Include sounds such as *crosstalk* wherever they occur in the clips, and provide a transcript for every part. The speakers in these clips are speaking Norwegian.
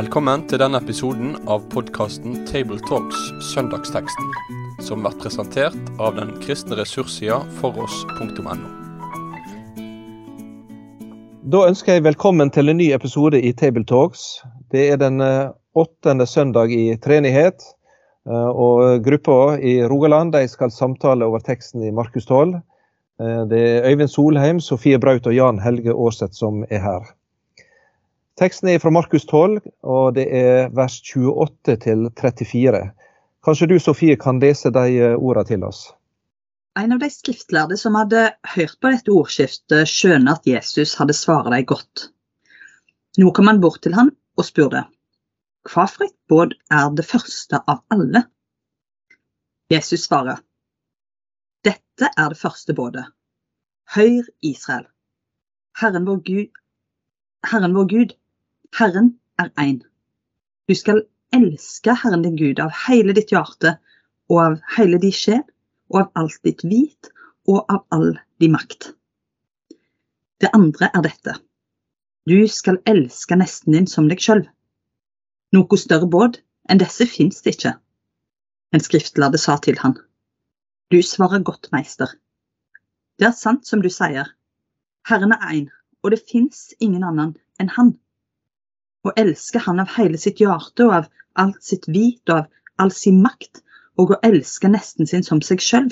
Velkommen til denne episoden av podkasten Tabletalks Søndagsteksten, som blir presentert av den kristne ressurssida foross.no. Da ønsker jeg velkommen til en ny episode i Tabletalks. Det er den eh, åttende søndag i treenighet. eh, Og gruppa i Rogaland de skal samtale over teksten i Markus 12. Eh, Det er Øyvind Solheim, Sofie Braut og Jan Helge Aarseth som er her. Teksten er fra Markus 12, og det er vers 28 til 34. Kanskje du, Sofie, kan lese de eh, ordene til oss? En av de skriftlærde som hadde hørt på dette ordskiftet, skjønner at Jesus hadde svaret dem godt. Nå kom han bort til ham og spurte, hva for et båd er det første av alle? Jesus svarer, dette er det første bådet. Hør, Israel. Herren vår Gud, Herren vår Gud, Herren er én. Du skal elske Herren din Gud av hele ditt hjerte og av hele din sjel og av alt ditt hvit og av all din makt. Det andre er dette. Du skal elske nesten din som deg sjøl. Noe større båd enn disse fins det ikke. En skriftlærde sa til han. Du svarer godt, meister. Det er sant som du sier. Herren er én, og det fins ingen annen enn han. Å elske han av hele sitt hjerte og av alt sitt vit og av all sin makt, og å elske nesten sin som seg sjøl,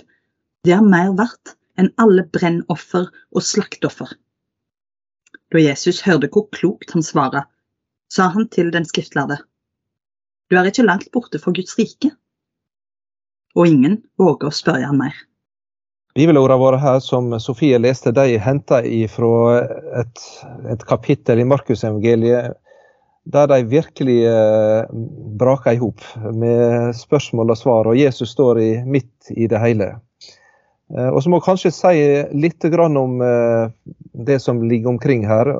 det er mer verdt enn alle brennoffer og slaktoffer. Da Jesus hørte hvor klokt han svarer, sa han til den skriftlærde, Du er ikke langt borte fra Guds rike. Og ingen våger å spørre han mer. Bibelordene våre her som Sofie leste, de er henta fra et, et kapittel i Markusevangeliet der de virkelig eh, braker i hop med spørsmål og svar, og Jesus står i, midt i det hele. Eh, og så må jeg kanskje si litt om eh, det som ligger omkring her.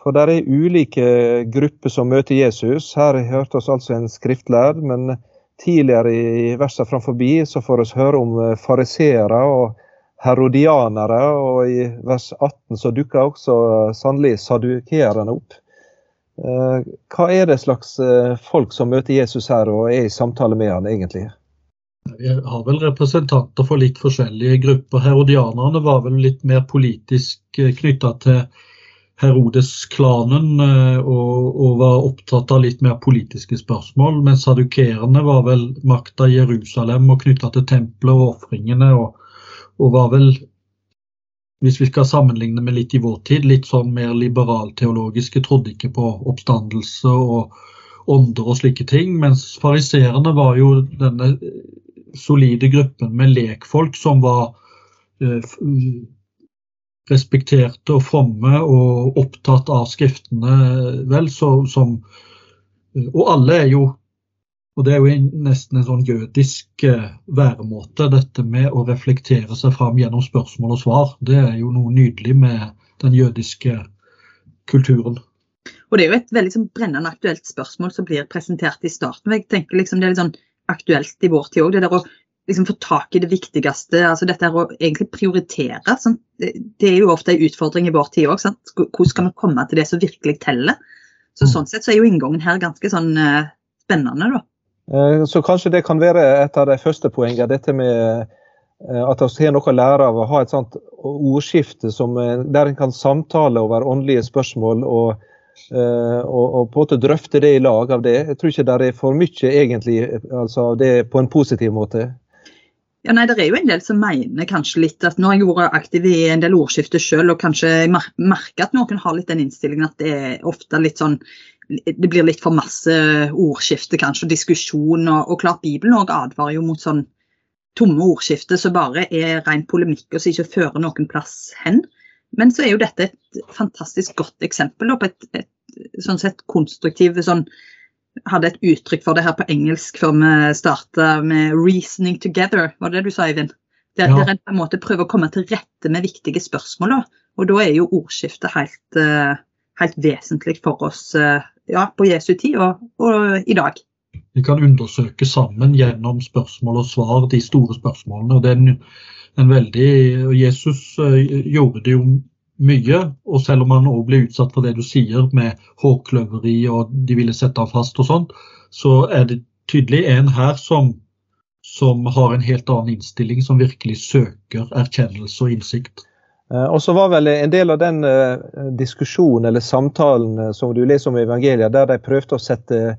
For det er ulike grupper som møter Jesus. Her hørte oss altså en skriftlærd, men tidligere i versene framfor så får vi høre om fariseere og herodianere, og i vers 18 så dukker også sannelig sadukerende opp. Eh, Hva er det slags eh, folk som møter Jesus her og er i samtale med han egentlig? Vi har vel representanter for litt forskjellige grupper. Herodianerne var vel litt mer politisk knytta til Herodes-klanen eh, og, og, var opptatt av litt mer politiske spørsmål. Mens sadukerene var vel makta i Jerusalem og knytta til tempelet og ofringene. Og, og, var vel, hvis vi skal sammenligne med litt i vår tid, litt sånn mer liberalteologiske. Trodde ikke på oppstandelse og ånder og slike ting. Mens fariserene var jo denne solide gruppen med lekfolk som var eh, respekterte og fromme og opptatt av skriftene, vel, så, som Og alle er jo og det er jo nesten en sånn jødisk eh, væremåte, dette med å reflektere seg fram gjennom spørsmål og svar. Det er jo noe nydelig med den jødiske kulturen. Og Det er jo et veldig sånn, brennende aktuelt spørsmål som blir presentert i starten. jeg tenker liksom Det er litt sånn aktuelt i vår tid òg. Det der å liksom få tak i det viktigste. altså Dette er å egentlig prioritere. Sant? Det, er jo ofte en utfordring i vår tid òg. Hvordan skal vi komme til det som virkelig teller? Så Sånn sett så er jo inngangen her ganske sånn uh, spennende, da. Så kanskje det kan være et av de første poengene, dette med at vi har noe å lære av å ha et sånt ordskifte som, der en kan samtale over åndelige spørsmål og, og, og, på en måte drøfte det i lag av det. Jeg tror ikke det er for mye egentlig altså det på en positiv måte. Ja, nei, Det er jo en del som mener kanskje litt at Nå har jeg vært aktiv i en del ordskifter selv, og kanskje merker at noen har litt den innstillingen at det er ofte litt sånn det blir litt for masse ordskifte kanskje, og diskusjon. Og, og klart Bibelen også advarer jo mot sånn tomme ordskifte som bare er ren polemikk og som ikke fører noen plass hen. Men så er jo dette et fantastisk godt eksempel på et, et sånn sett konstruktiv sånn, hadde et uttrykk for det her på engelsk før vi starta med 'reasoning together'. Var det det du sa, Eivind? Der, ja. der en på en måte prøver å komme til rette med viktige spørsmål. Da. Og da er jo ordskiftet helt, uh, helt vesentlig for oss uh, ja, på Jesu tid og, og, i dag. Vi kan undersøke sammen gjennom spørsmål og svar de store spørsmålene. og det er en, en veldig, Jesus uh, gjorde det jo mye. Og selv om han òg ble utsatt for det du sier med hårkløveri og de ville sette ham fast og sånn, så er det tydelig en her som, som har en helt annen innstilling, som virkelig søker erkjennelse og innsikt. Eh, og så var vel en del av den uh, diskusjonen eller samtalen uh, som du leser om i evangeliet, der de prøvde å sette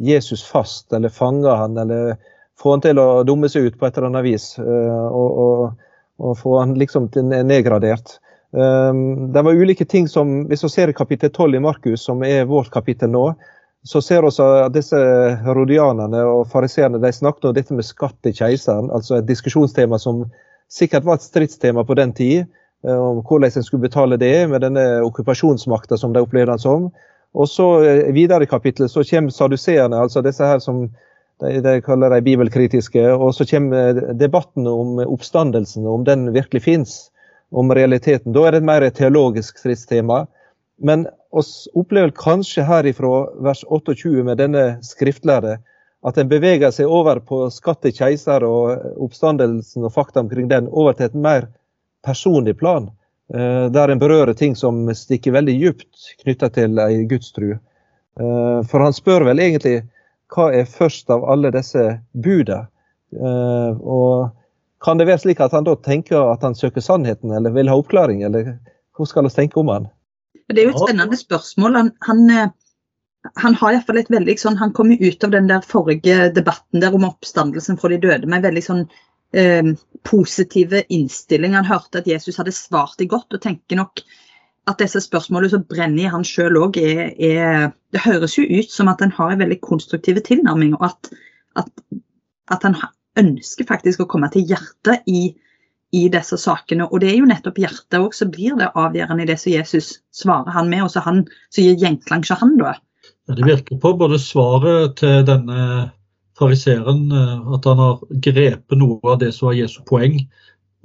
Jesus fast eller fange han eller få han til å dumme seg ut på et eller annet vis. Og, og, og, få han liksom nedgradert. det var ulike ting som Hvis vi ser kapittel 12 i Markus, som er vårt kapittel nå, så ser vi at disse herodianerne og fariseerne de snakket om dette med skatt til keiseren. Altså et diskusjonstema som sikkert var et stridstema på den tid. Eh, om hvordan en skulle betale det med denne okkupasjonsmakta som de opplevde han som. Og så eh, Videre i kapittelet så kommer saduseerne, altså disse her som de, de kaller de bibelkritiske. Og så kommer eh, debatten om oppstandelsen, om den virkelig fins, om realiteten. Da er det et mer teologisk stridstema. Men oss opplever kanskje herifra vers 28 med denne skriftlære at en beveger seg over på skatt til keiser og oppstandelsen og fakta omkring den, over til et mer personlig plan, eh, der en berører ting som stikker veldig djupt knytta til ei gudstru. Eh, for han spør vel egentlig hva er først av alle disse buda? Eh, og kan det være slik at han da tenker at han søker sannheten, eller vil ha oppklaring, eller hva skal vi tenke om han? Det er jo et spennende spørsmål. Han, han, han har i fall et veldig sånn, han kom jo ut av den der forrige debatten der om oppstandelsen fra de døde med veldig sånn eh, positive innstilling. Han hørte at Jesus hadde svart det godt, og tenker nok at disse spørsmålene som brenner i han sjøl òg, Det høres jo ut som at han har en veldig konstruktiv tilnærming, og at, at, at han ønsker faktisk å komme til hjertet i, i disse sakene. Og det er jo nettopp hjertet òg som blir det avgjørende i det som Jesus svarer han med, og så han som gir gjenklang til han da. Ja, det virker på både svaret til denne fariseeren eh, at han har grepet noe av det som var Jesu poeng,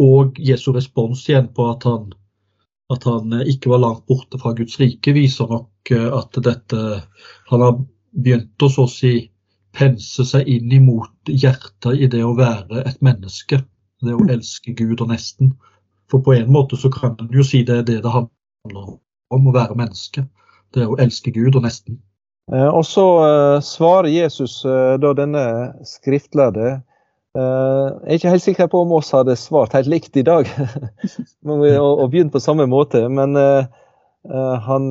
og Jesu respons igjen på at han, at han eh, ikke var langt borte fra Guds rike, viser nok eh, at dette Han har begynt å så å si pense seg inn imot hjertet i det å være et menneske. Det å elske Gud og nesten. For på en måte så kan en jo si det er det det handler om, å være menneske. Det å elske Gud og nesten. Eh, og så uh, svarer Jesus uh, da denne skriftlærde Jeg er ikke helt sikker på om oss hadde svart helt likt i dag *laughs* og, begynt på samme måte, men han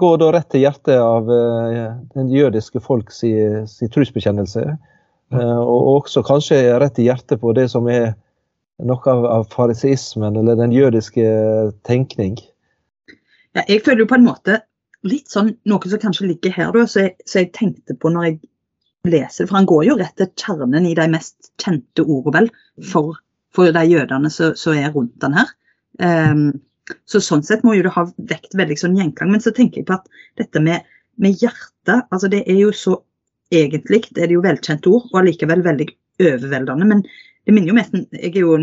går da rett til hjertet av den jødiske folk si trosbekjennelse. og også kanskje rett til hjertet på det som er noe av, av fariseismen, eller den jødiske tenkning. Ja, jeg føler jo på en måte litt sånn noe som kanskje ligger her, da, som jeg, jeg tenkte på når jeg leser det. For han går jo rett til kjernen i de mest kjente ordene, vel, for, for de jødene som er rundt den her. Um, så sånn sett må jo det ha vekt veldig sånn gjenklang. Men så tenker jeg på at dette med, med hjertet, altså det er jo så egentlig det er det jo velkjente ord, og allikevel veldig overveldende. Men det minner jo mest Jeg er jo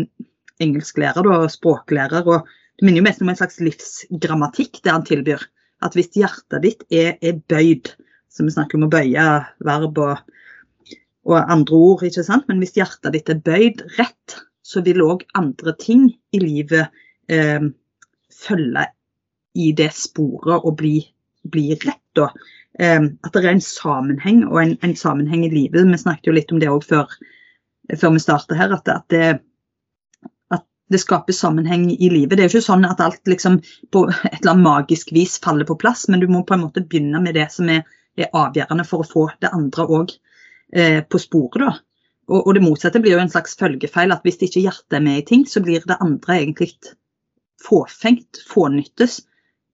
engelsklærer og språklærer, og det minner jo mest om en slags livsgrammatikk det han tilbyr at hvis hjertet ditt er, er bøyd, så vi snakker om å bøye verb og, og, andre ord, ikke sant? men hvis hjertet ditt er bøyd rett, så vil òg andre ting i livet eh, følge i det sporet og bli, bli rett. Eh, at det er en sammenheng, og en, en, sammenheng i livet. Vi snakket jo litt om det òg før, før, vi startet her. at, at det, det skaper sammenheng i livet. Det er jo ikke sånn at alt liksom på et eller annet magisk vis faller på plass, men du må på en måte begynne med det som er, er avgjørende for å få det andre òg eh, på sporet. da. Og, og, det motsatte blir jo en slags følgefeil, at hvis ikke hjertet er med i ting, så blir det andre egentlig fåfengt, fånyttes.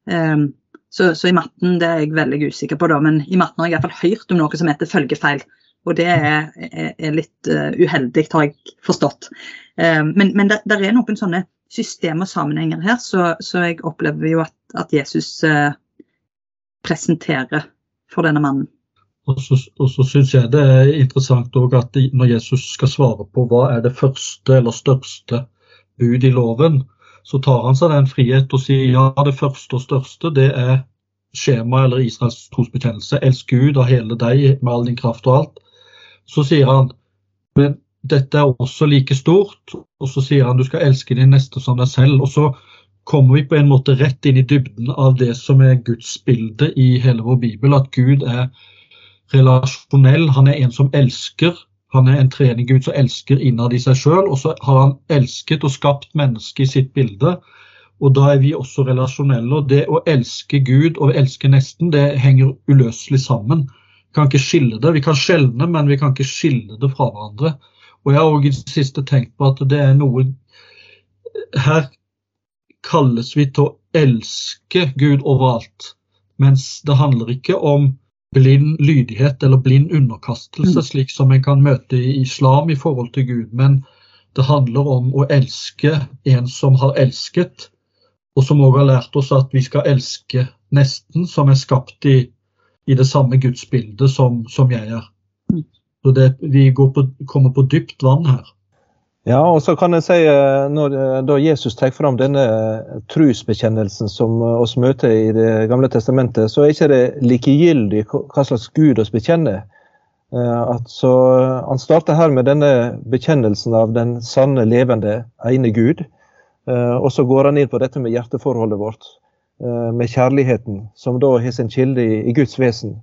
Um, så, så, i matten, det er jeg veldig usikker på, da, men i matten har jeg iallfall hørt om noe som heter følgefeil. Og det er, er, litt uh, uheldig, har jeg forstått. Uh, men, men det, er noen sånne system og sammenhenger her, så, så jeg opplever jo at, at Jesus uh, presenterer for denne mannen. Og så, og så syns jeg det er interessant at når Jesus skal svare på hva er det første eller største bud i loven, så tar han seg den frihet og sier ja, det første og største det er skjema eller Israels trosbekjennelse. Elsk Gud av hele deg med all din kraft og alt. Så sier han men dette er også like stort, og så sier han du skal elske din neste som deg selv. Og så kommer vi på en måte rett inn i dybden av det som er Guds bilde i hele vår bibel. At Gud er relasjonell. Han er en som elsker. Han er en trening Gud som elsker innad i seg sjøl. Og så har han elsket og skapt mennesket i sitt bilde. Og da er vi også relasjonelle. Og det å elske Gud og elske nesten, det henger uløselig sammen. Kan ikke skille det. Vi kan skjelne, men vi kan ikke skille det fra hverandre. Og jeg har også i det siste tenkt på at det er noe Her kalles vi til å elske Gud overalt. Mens det handler ikke om blind lydighet eller blind underkastelse, mm. slik som en kan møte i islam i forhold til Gud. Men det handler om å elske en som har elsket, og som også har lært oss at vi skal elske nesten, som er skapt i, i det samme gudsbildet som, som jeg er. Mm. Så det, vi på, kommer på dypt vann her. Ja, og så kan jeg si eh, når eh, da Jesus tar fram denne trusbekjennelsen trosbekjennelsen som oss møter i Det gamle testamentet, så er ikke det likegyldig hva slags Gud oss bekjenner. Altså, han starter her med denne bekjennelsen av den sanne, levende, ene Gud. Og så går han inn på dette med hjerteforholdet vårt, med kjærligheten, som da har sin kilde i Guds vesen.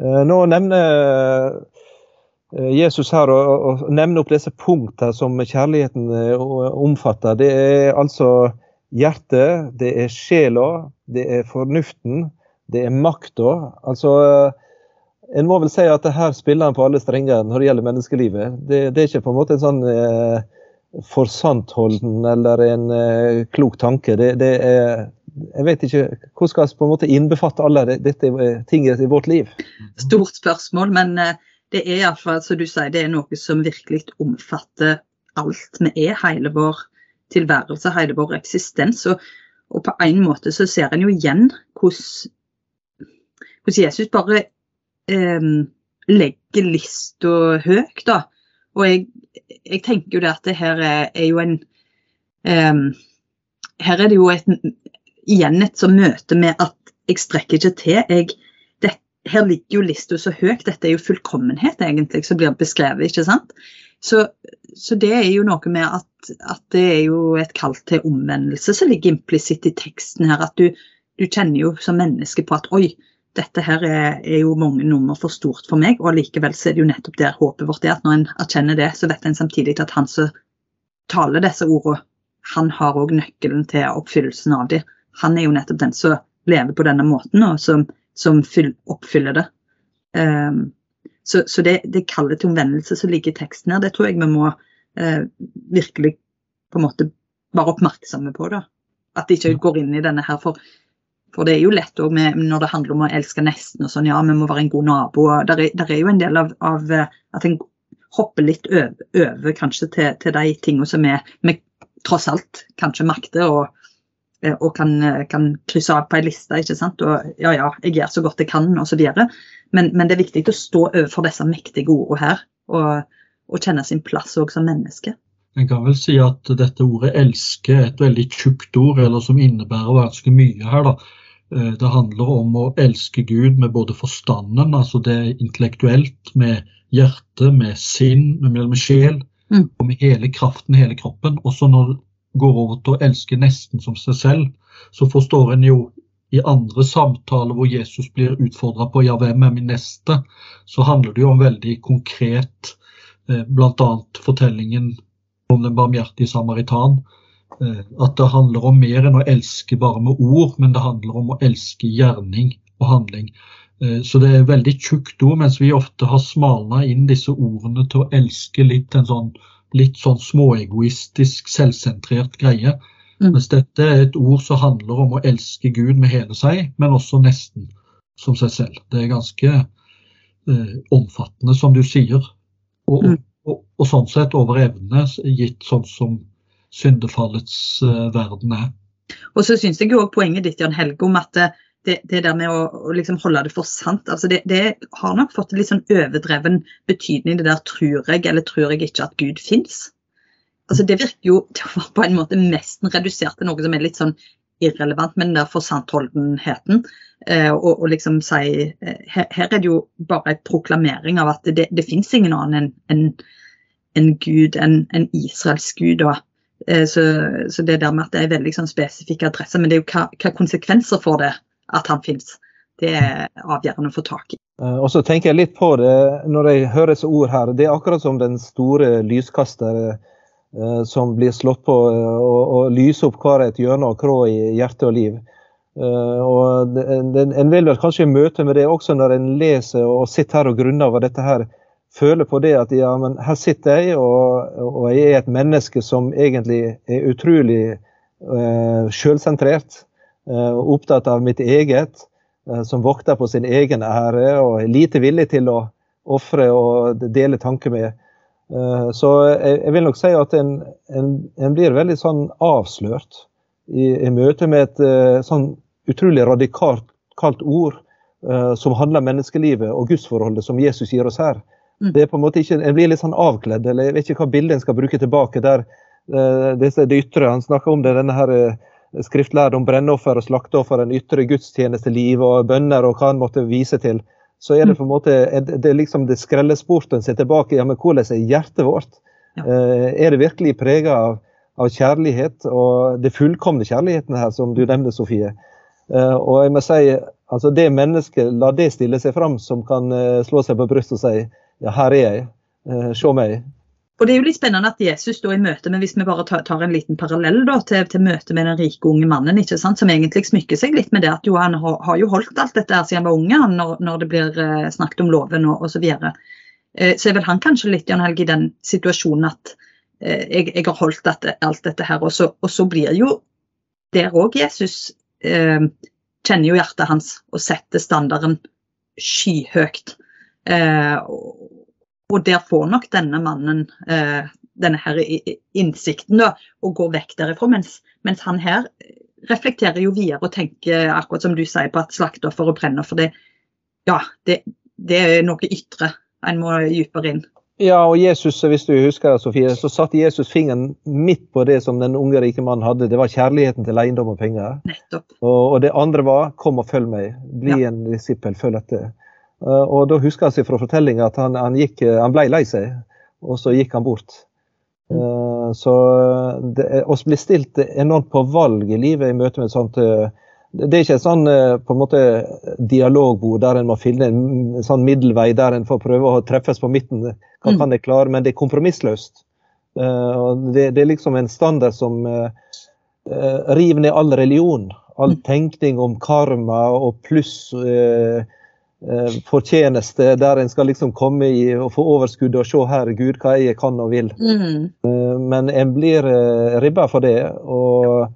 Nå nevner Eh, Jesus her og, nevner opp disse punktene som kjærligheten eh, omfatter. Det er altså hjertet, det er sjela, det er fornuften, det er makta. Altså, eh, en må vel si at her spiller han på alle strenger når det gjelder menneskelivet. Det, det er ikke på en måte en sånn eh, forsantholden eller en eh, klok tanke. Det, det, er jeg vet ikke, Hvordan skal vi på en måte innbefatte alle dette tingene i vårt liv? Stort spørsmål, men eh, det er iallfall, som du sier, det er noe som virkelig omfatter alt vi er, hele vår tilværelse, hele vår eksistens. Og, og på en måte så ser en jo igjen hvordan, hvordan Jesus bare eh, legger lista høyt, da. Og jeg, jeg, tenker jo det at det her er, er jo en eh, Her er det jo et, igjen et sånt møte med at jeg strekker ikke til. jeg her ligger jo lista så høyt. Dette er jo fullkommenhet, egentlig, som blir beskrevet. ikke sant? Så, så, det er jo noe med at, at, det er jo et kall til omvendelse som ligger implisitt i teksten her. At du, du, kjenner jo som menneske på at oi, dette her er, er, jo mange nummer for stort for meg. Og allikevel så er det jo nettopp der håpet vårt er. At når en erkjenner det, så vet en samtidig at han som taler disse ordene, han har òg nøkkelen til oppfyllelsen av dem. Han er jo nettopp den som lever på denne måten, og som som oppfyller det. Um, så, så det, det kallet til omvendelse som ligger i teksten her, det tror jeg vi må uh, virkelig på en måte være oppmerksomme på. da. At de ikke går inn i denne her. For, for det er jo lett òg når det handler om å elske nesten og sånn, ja, vi må være en god nabo. Der er, der er jo en del av, av eh, at en hopper litt over, over kanskje til, til de tingene som vi tross alt kanskje makter. og Eh, og kan, eh, kan, krysse av på ei liste. ikke sant? Og ja, ja, jeg gjør så godt jeg kan, osv. Men, men det er viktig å stå overfor disse mektige ordene her, og, og kjenne sin plass òg som menneske. En kan vel si at dette ordet 'elske' er et veldig tjukt ord, eller som innebærer ganske mye her. da. Eh, det handler om å elske Gud med både forstanden, altså det er intellektuelt, med hjerte, med sinn, med, med sjel, mm. og med hele kraften, hele kroppen. Også når går over til å elske nesten som seg selv, så forstår en jo i andre samtaler hvor Jesus blir utfordra på ja, hvem er min neste, så handler det jo om veldig konkret, eh, bl.a. fortellingen om den barmhjertige samaritan. Eh, at det handler om mer enn å elske bare med ord, men det handler om å elske gjerning og handling. Eh, så det er veldig tjukt ord, mens vi ofte har smalna inn disse ordene til å elske litt en sånn litt sånn småegoistisk, selvsentrert greie. Mm. Mens dette er et ord som handler om å elske Gud med hele seg, men også nesten som seg selv. Det er ganske eh, omfattende, som du sier. Og, mm. og, og, sånn sett over evne, gitt sånn som syndefallets eh, verden er. Og så syns jeg jo poenget ditt Jan Helge, om at eh, det, det, der med å, å liksom holde det for sant, altså det, det, har nok fått litt sånn overdreven betydning, det der 'tror jeg' eller 'tror jeg ikke at Gud fins'. Altså det virker jo *laughs* på en måte nesten redusert til noe som er litt sånn irrelevant, med den der forsantholdenheten. Eh, og, og, liksom si eh, her, her, er det jo bare en proklamering av at det, det fins ingen annen enn en, en Gud, en, en Israels Gud. og Eh, så, så, det der med at det er veldig sånn spesifikke adresser, men det er jo hva, hva konsekvenser får det at han finnes. Det er avgjørende å få tak i. Eh, og så tenker jeg litt på det når jeg hører disse ord her. Det er akkurat som den store lyskaster eh, som blir slått på og, og lyser opp hver et hjørne og krå i hjerte og liv. og En vil vel kanskje møte med det også når en leser og sitter her og grunner over dette her føler på det at ja, men her sitter jeg, og, og jeg er et menneske som egentlig er utrolig uh, sjølsentrert. Uh, opptatt av mitt eget, uh, som vokter på sin egen ære og er lite villig til å ofre og dele tanker med. Uh, så jeg, vil nok si at en, en, en blir veldig sånn avslørt i, i møte med et sånn utrolig radikalt ord som handler om menneskelivet og gudsforholdet som Jesus gir oss her. Mm. Det er på en måte ikke, En blir litt sånn avkledd, eller jeg vet ikke hva bildet en skal bruke tilbake. der Det, Det ytre, han snakker om det, denne her skriftlærde om brennoffer og slakteoffer, en ytre gudstjenesteliv og bønner og hva han måtte vise til. Så er det mm. på en måte det er liksom det skrellesporten seg tilbake. ja, men Hvordan er hjertet vårt? Ja. Uh, er det virkelig prega av, av, kjærlighet, og det fullkomne kjærligheten her, som du nevnte, Sofie? Uh, og jeg må si, altså Det mennesket, la det stille seg fram, som kan uh, slå seg på brystet og si ja, her er jeg. Eh, se meg. Og Det er jo litt spennende at Jesus står i møte med, hvis vi bare tar en liten parallell da, til, til møtet med den rike unge mannen, ikke sant, som egentlig smykker seg litt med det at jo, han har, har, jo holdt alt dette her siden han var unge, han, når, når, det blir eh, snakket om loven og osv. Så, eh, så er vel han kanskje litt Jan Helge, i den situasjonen at eh, jeg, jeg, har holdt dette, alt dette her, og så, og så blir jo der òg Jesus eh, kjenner jo hjertet hans og setter standarden skyhøyt. Eh, og der får nok denne mannen eh, denne her innsikten da, og går vekk derifra. Mens, mens, han her reflekterer jo videre og tenker akkurat som du sier på at slaktoffer brenner. For det, ja, det, det er noe ytre. En må dypere inn. Ja, og Jesus, hvis du husker Sofie, så satte Jesus fingeren midt på det som den unge rike mannen hadde. Det var kjærligheten til eiendom og penger. Nettopp. Og, og det andre var 'kom og følg meg'. Bli ja. en disippel, følg etter. Eh, og da husker jeg fra fortellinga at han, han, gikk, eh, han ble lei seg, og så gikk han bort. Mm. så oss blir stilt enormt på valg i livet i møte med et sånt Det er ikke et sånn på en måte dialogbord der en må finne en, sånn middelvei der en får prøve å treffes på midten. Hva mm. kan jeg klare? Men det er kompromissløst. Det, det, er liksom en standard som river ned all religion. All mm. tenkning om karma og pluss Eh, fortjeneste der en skal liksom komme i og få overskudd og se her, Gud, hva jeg kan og vil. Mm. Eh, men en blir eh, ribba for det og,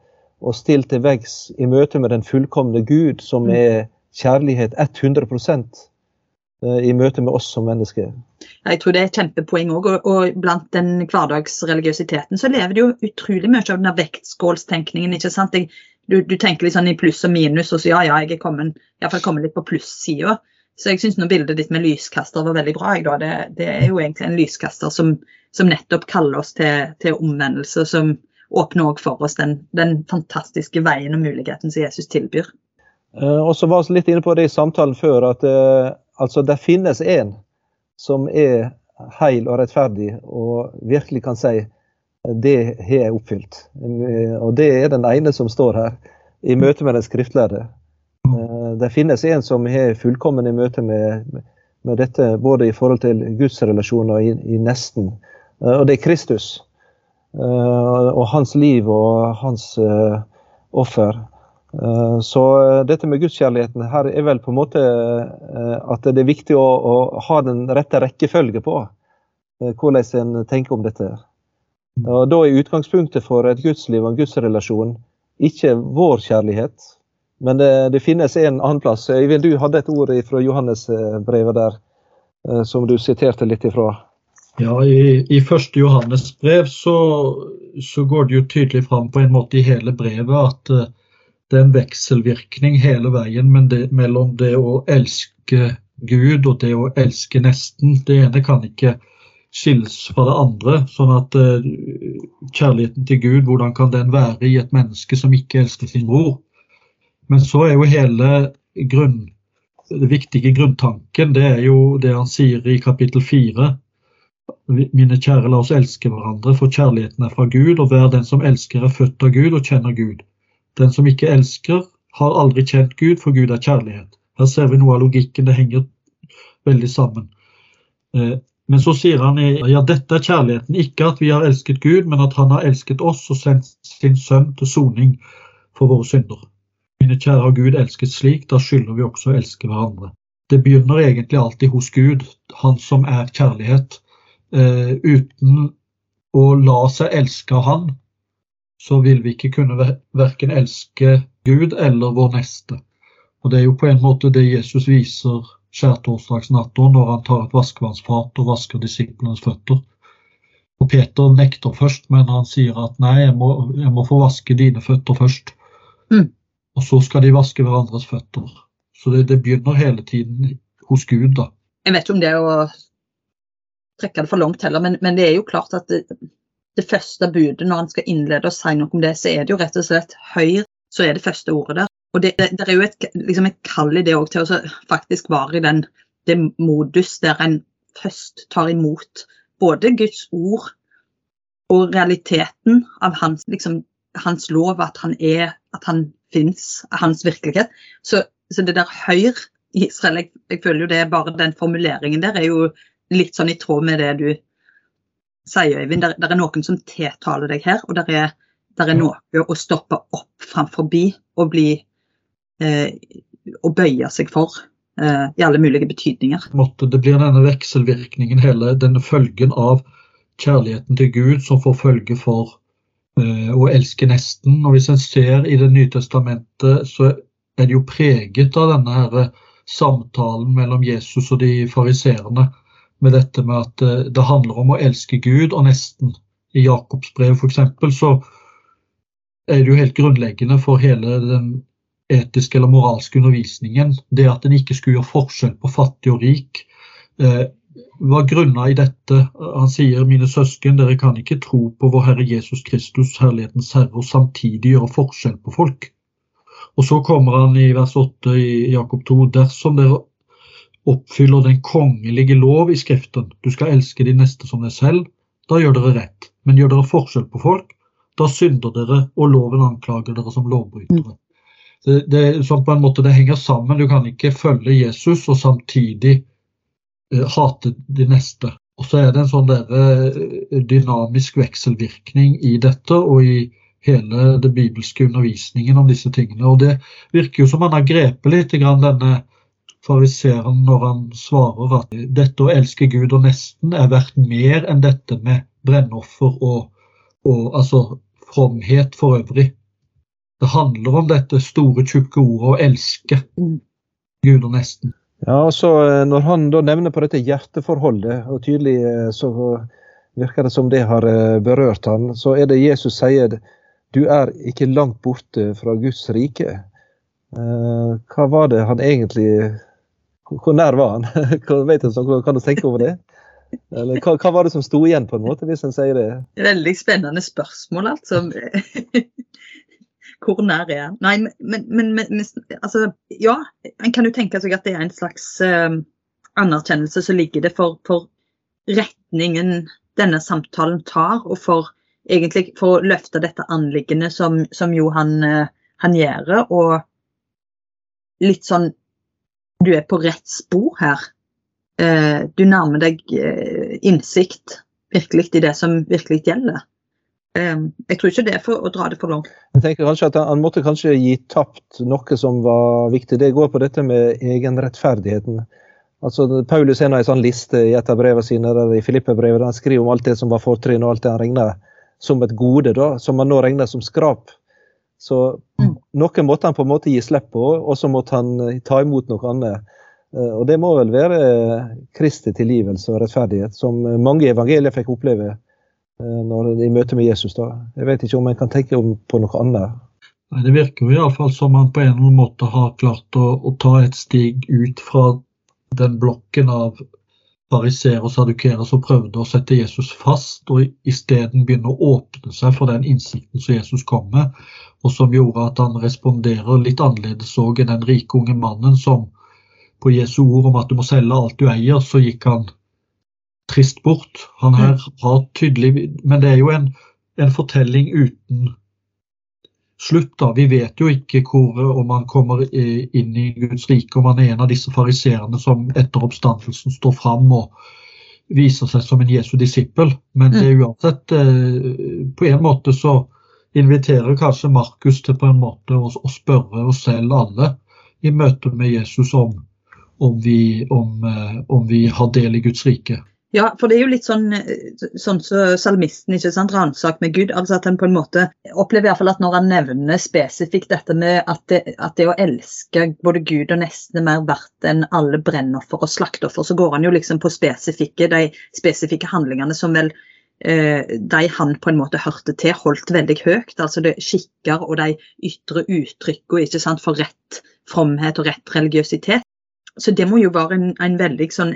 og stilt til veggs i møte med den fullkomne Gud, som mm. er kjærlighet 100% i møte med oss som mennesker. Jeg tror det er et kjempepoeng òg. Og, og, blant den hverdagsreligiøsiteten så lever det jo utrolig mye av den vektskålstenkningen. ikke sant? Jeg, du, du, tenker litt sånn i pluss og minus, og så ja, ja, jeg er kommet, kommet litt på plussida. Så jeg syns bildet ditt med lyskaster var veldig bra. Jeg, det, det, er jo egentlig en lyskaster som, som nettopp kaller oss til, til omvendelse, som åpner òg for oss den, den, fantastiske veien og muligheten som Jesus tilbyr. Uh, og så var vi litt inne på det i samtalen før, at eh, altså, det finnes en som er heil og rettferdig og virkelig kan si det har jeg oppfylt. Uh, og det er den ene som står her i møte med den skriftlærde. Eh, det finnes en som har fullkommen i møte med, med, dette, både i forhold til gudsrelasjoner og i, i nesten. Eh, og det er Kristus. Eh, og hans liv og hans offer. Så dette med gudskjærligheten her er vel på en måte at det er viktig å, å ha den rette rekkefølge på hvordan en tenker om dette. Og Da er utgangspunktet for et gudsliv og en gudsrelasjon ikke vår kjærlighet, men det, det, finnes en annen plass. Øyvind, du hadde et ord fra Johannes-brevet der eh, som du siterte litt ifra. Ja, i, første Johannes brev så, så, går det jo tydelig fram på en måte i hele brevet at uh, det er en vekselvirkning hele veien men det, mellom det å elske Gud og det å elske nesten. Det ene kan ikke skilles fra det andre. Sånn at uh, kjærligheten til Gud, hvordan kan den være i et menneske som ikke elsker sin bror? Men så er jo hele grunn, det viktige grunntanken det er jo det han sier i kapittel fire. Mine kjære, la oss elske hverandre, for kjærligheten er fra Gud, og hver den som elsker, er født av Gud og kjenner Gud. Den som ikke elsker, har aldri kjent Gud, for Gud er kjærlighet. Her ser vi noe av logikken, det henger veldig sammen. Eh, men så sier han ja, dette er kjærligheten, ikke at vi har elsket Gud, men at han har elsket oss og sendt sin sønn til soning for våre synder. Mine kjære, har Gud elsket slik, da skylder vi også å elske hverandre. Det begynner egentlig alltid hos Gud, han som er kjærlighet. Eh, uten å la seg elske av Han, så vil vi ikke kunne verken elske Gud eller vår neste. Og Det er jo på en måte det Jesus viser skjærtorsdagsnatta når han tar et vaskevannsfat og vasker disiplenes føtter. Og Peter nekter først, men han sier at nei, jeg må, jeg må få vaske dine føtter først. Mm. Og så skal de vaske hverandres føtter. Så det, det, begynner hele tiden hos Gud, da. Jeg vet ikke om det er å trekke det for langt heller, men, men det er jo klart at det, det, første budet, når han skal innlede og si noe om det, så er det jo rett og slett høyr, så er det første ordet der. Og det, det, det er jo et, liksom et kall i det òg til å faktisk være i den det modus der en først tar imot både Guds ord og realiteten av hans, liksom, hans lov, at han er, at han fins, hans virkelighet. Så, så, det der høyr Israel, jeg, jeg, føler jo det er bare den formuleringen der er jo litt sånn i tråd med det du sier, Øyvind. Det, er noen som tiltaler deg her, og det er, er, noe å stoppe opp framfor og bli eh, Å bøye seg for eh, i alle mulige betydninger. Det blir denne vekselvirkningen, hele denne følgen av kjærligheten til Gud som får følge for eh, å elske nesten. Og Hvis en ser i Det nye testamentet, så er det jo preget av denne her samtalen mellom Jesus og de fariserene med dette med at eh, det handler om å elske Gud og nesten. I Jakobs brev f.eks. så er det jo helt grunnleggende for hele den etiske eller moralske undervisningen det at en ikke skulle gjøre forskjell på fattig og rik. Hva grunna i dette? Han sier, mine søsken, dere kan ikke tro på vår Herre Jesus Kristus, Herlighetens Herre, og samtidig gjøre forskjell på folk. Og så kommer han i vers 8 i Jakob 2. Dersom dere oppfyller den kongelige lov i Skriften. Du skal elske de neste som deg selv. Da gjør dere rett. Men gjør dere forskjell på folk, da synder dere, og loven anklager dere som lovbrytere. Det, det, sånn på en måte det henger sammen. Du kan ikke følge Jesus og samtidig hate de neste. Og så er det en sånn der, eh, dynamisk vekselvirkning i dette og i hele det bibelske undervisningen om disse tingene. Og det virker jo som han har grepet litt grann denne fariseeren når han svarer at dette å elske Gud og nesten er verdt mer enn dette med brennoffer og, og altså fromhet for øvrig. Det handler om dette store, tjukke ordet å elske Gud og nesten. Ja, altså Når han da nevner på dette hjerteforholdet, og tydelig eh, så virker det som det har eh, berørt han, så er det Jesus sier du er ikke langt borte fra Guds rike. Hva var det han egentlig hvor nær var han? *laughs* Kan du tenke over det? Eller hva, hva, var det som sto igjen, på en måte, hvis en sier det? Veldig spennende spørsmål, altså. *laughs* Hvor nær er han? Nei, men, men, men, altså, ja, en kan jo tenke seg at det er en slags uh, anerkjennelse som ligger det for, for, retningen denne samtalen tar, og for egentlig for å løfte dette anliggende som, som jo han, uh, han gjør. Og litt sånn du er på rett spor her. Uh, du nærmer deg innsikt virkelig i det som virkelig gjelder. Eh, jeg tror ikke det er for å dra det for langt. Jeg tenker kanskje at Han måtte kanskje gi tapt noe som var viktig. Det går på dette med egenrettferdigheten. Altså, Paulus har en sånn liste i et av brevene sine der i Filippe-brevet der han skriver om alt det som var fortrinn og alt det han regner som et gode, da, som han nå regner som skrap. Så mm. noe måtte han på en måte gi slipp på, og så måtte han eh, ta imot noe annet. Eh, og det må vel være Kristi tilgivelse og rettferdighet, som mange evangelier fikk oppleve eh, når, i møte med Jesus. da. Jeg vet ikke om en kan tenke på noe annet. Nei, Det virker jo iallfall som han på en eller annen måte har klart å, å ta et stig ut fra den blokken av fariseere og sadukere som prøvde å sette Jesus fast, og isteden begynne å åpne seg for den innsikten som Jesus kom med, og som gjorde at han responderer litt annerledes òg enn den rike unge mannen som på Jesu ord om at du må selge alt du eier, så gikk han trist bort. Han her har tydelig Men det er jo en, en fortelling uten slutt. da. Vi vet jo ikke hvor, om han kommer inn i Guds rike, om han er en av disse fariseerne som etter oppstandelsen står fram og viser seg som en Jesu disippel. Men det er uansett På en måte så inviterer kanskje Markus til på en måte å, å spørre oss selv alle i møte med Jesus om, om, vi, om, om vi har del i Guds rike. Ja, for det er jo litt sånn sånn så salmisten, ikke sant, ransak med Gud. altså At han på en måte opplever i hvert fall at når han nevner spesifikt dette med at det, at det å elske både Gud og nesten er mer verdt enn alle brennoffer og slakteoffer, så går han jo liksom på spesifikke, de spesifikke handlingene som vel eh, de han på en måte hørte til, holdt veldig høyt. Altså det skikker og de ytre uttrykkene for rett fromhet og rett religiøsitet. Så det må jo være en, en, veldig sånn,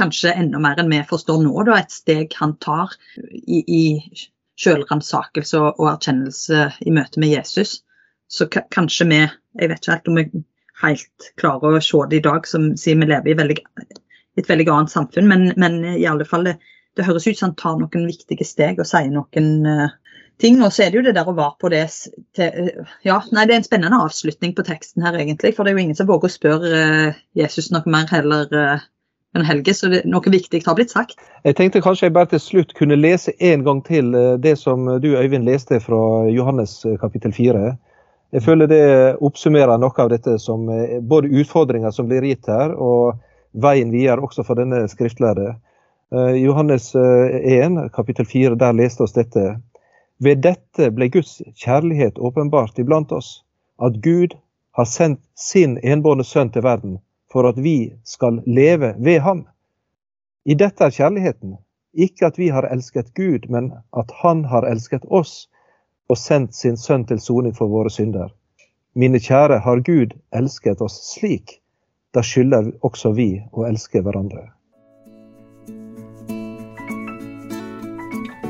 kanskje enda mer enn vi forstår nå, da, et steg han tar i, i selvransakelse og, erkjennelse i møte med Jesus. Så kanskje vi, jeg vet ikke helt om vi helt klarer å se det i dag, som sier vi lever i veldig, et veldig annet samfunn, men, men i alle fall det, det høres ut som han tar noen viktige steg og sier noen uh, ting. Og så er det jo det der å være på det til, Ja, nei, det er en spennende avslutning på teksten her, egentlig. For det er jo ingen som våger å spørre uh, Jesus noe mer heller uh, enn Helge, så det, noe viktig har blitt sagt. Jeg tenkte kanskje jeg bare til slutt kunne lese en gang til uh, det som du, Øyvind, leste fra Johannes kapittel 4. Jeg føler det oppsummerer noe av dette som både utfordringer som blir gitt her, og veien videre også for denne skriftlærde. Johannes 1, kapittel 4, der leste oss dette. Ved dette ble Guds kjærlighet åpenbart iblant oss, at Gud har sendt sin enbårne sønn til verden for at vi skal leve ved ham. I dette er kjærligheten, ikke at vi har elsket Gud, men at Han har elsket oss og sendt sin sønn til soning for våre synder. Mine kjære, har Gud elsket oss slik? Da skylder også vi å elske hverandre.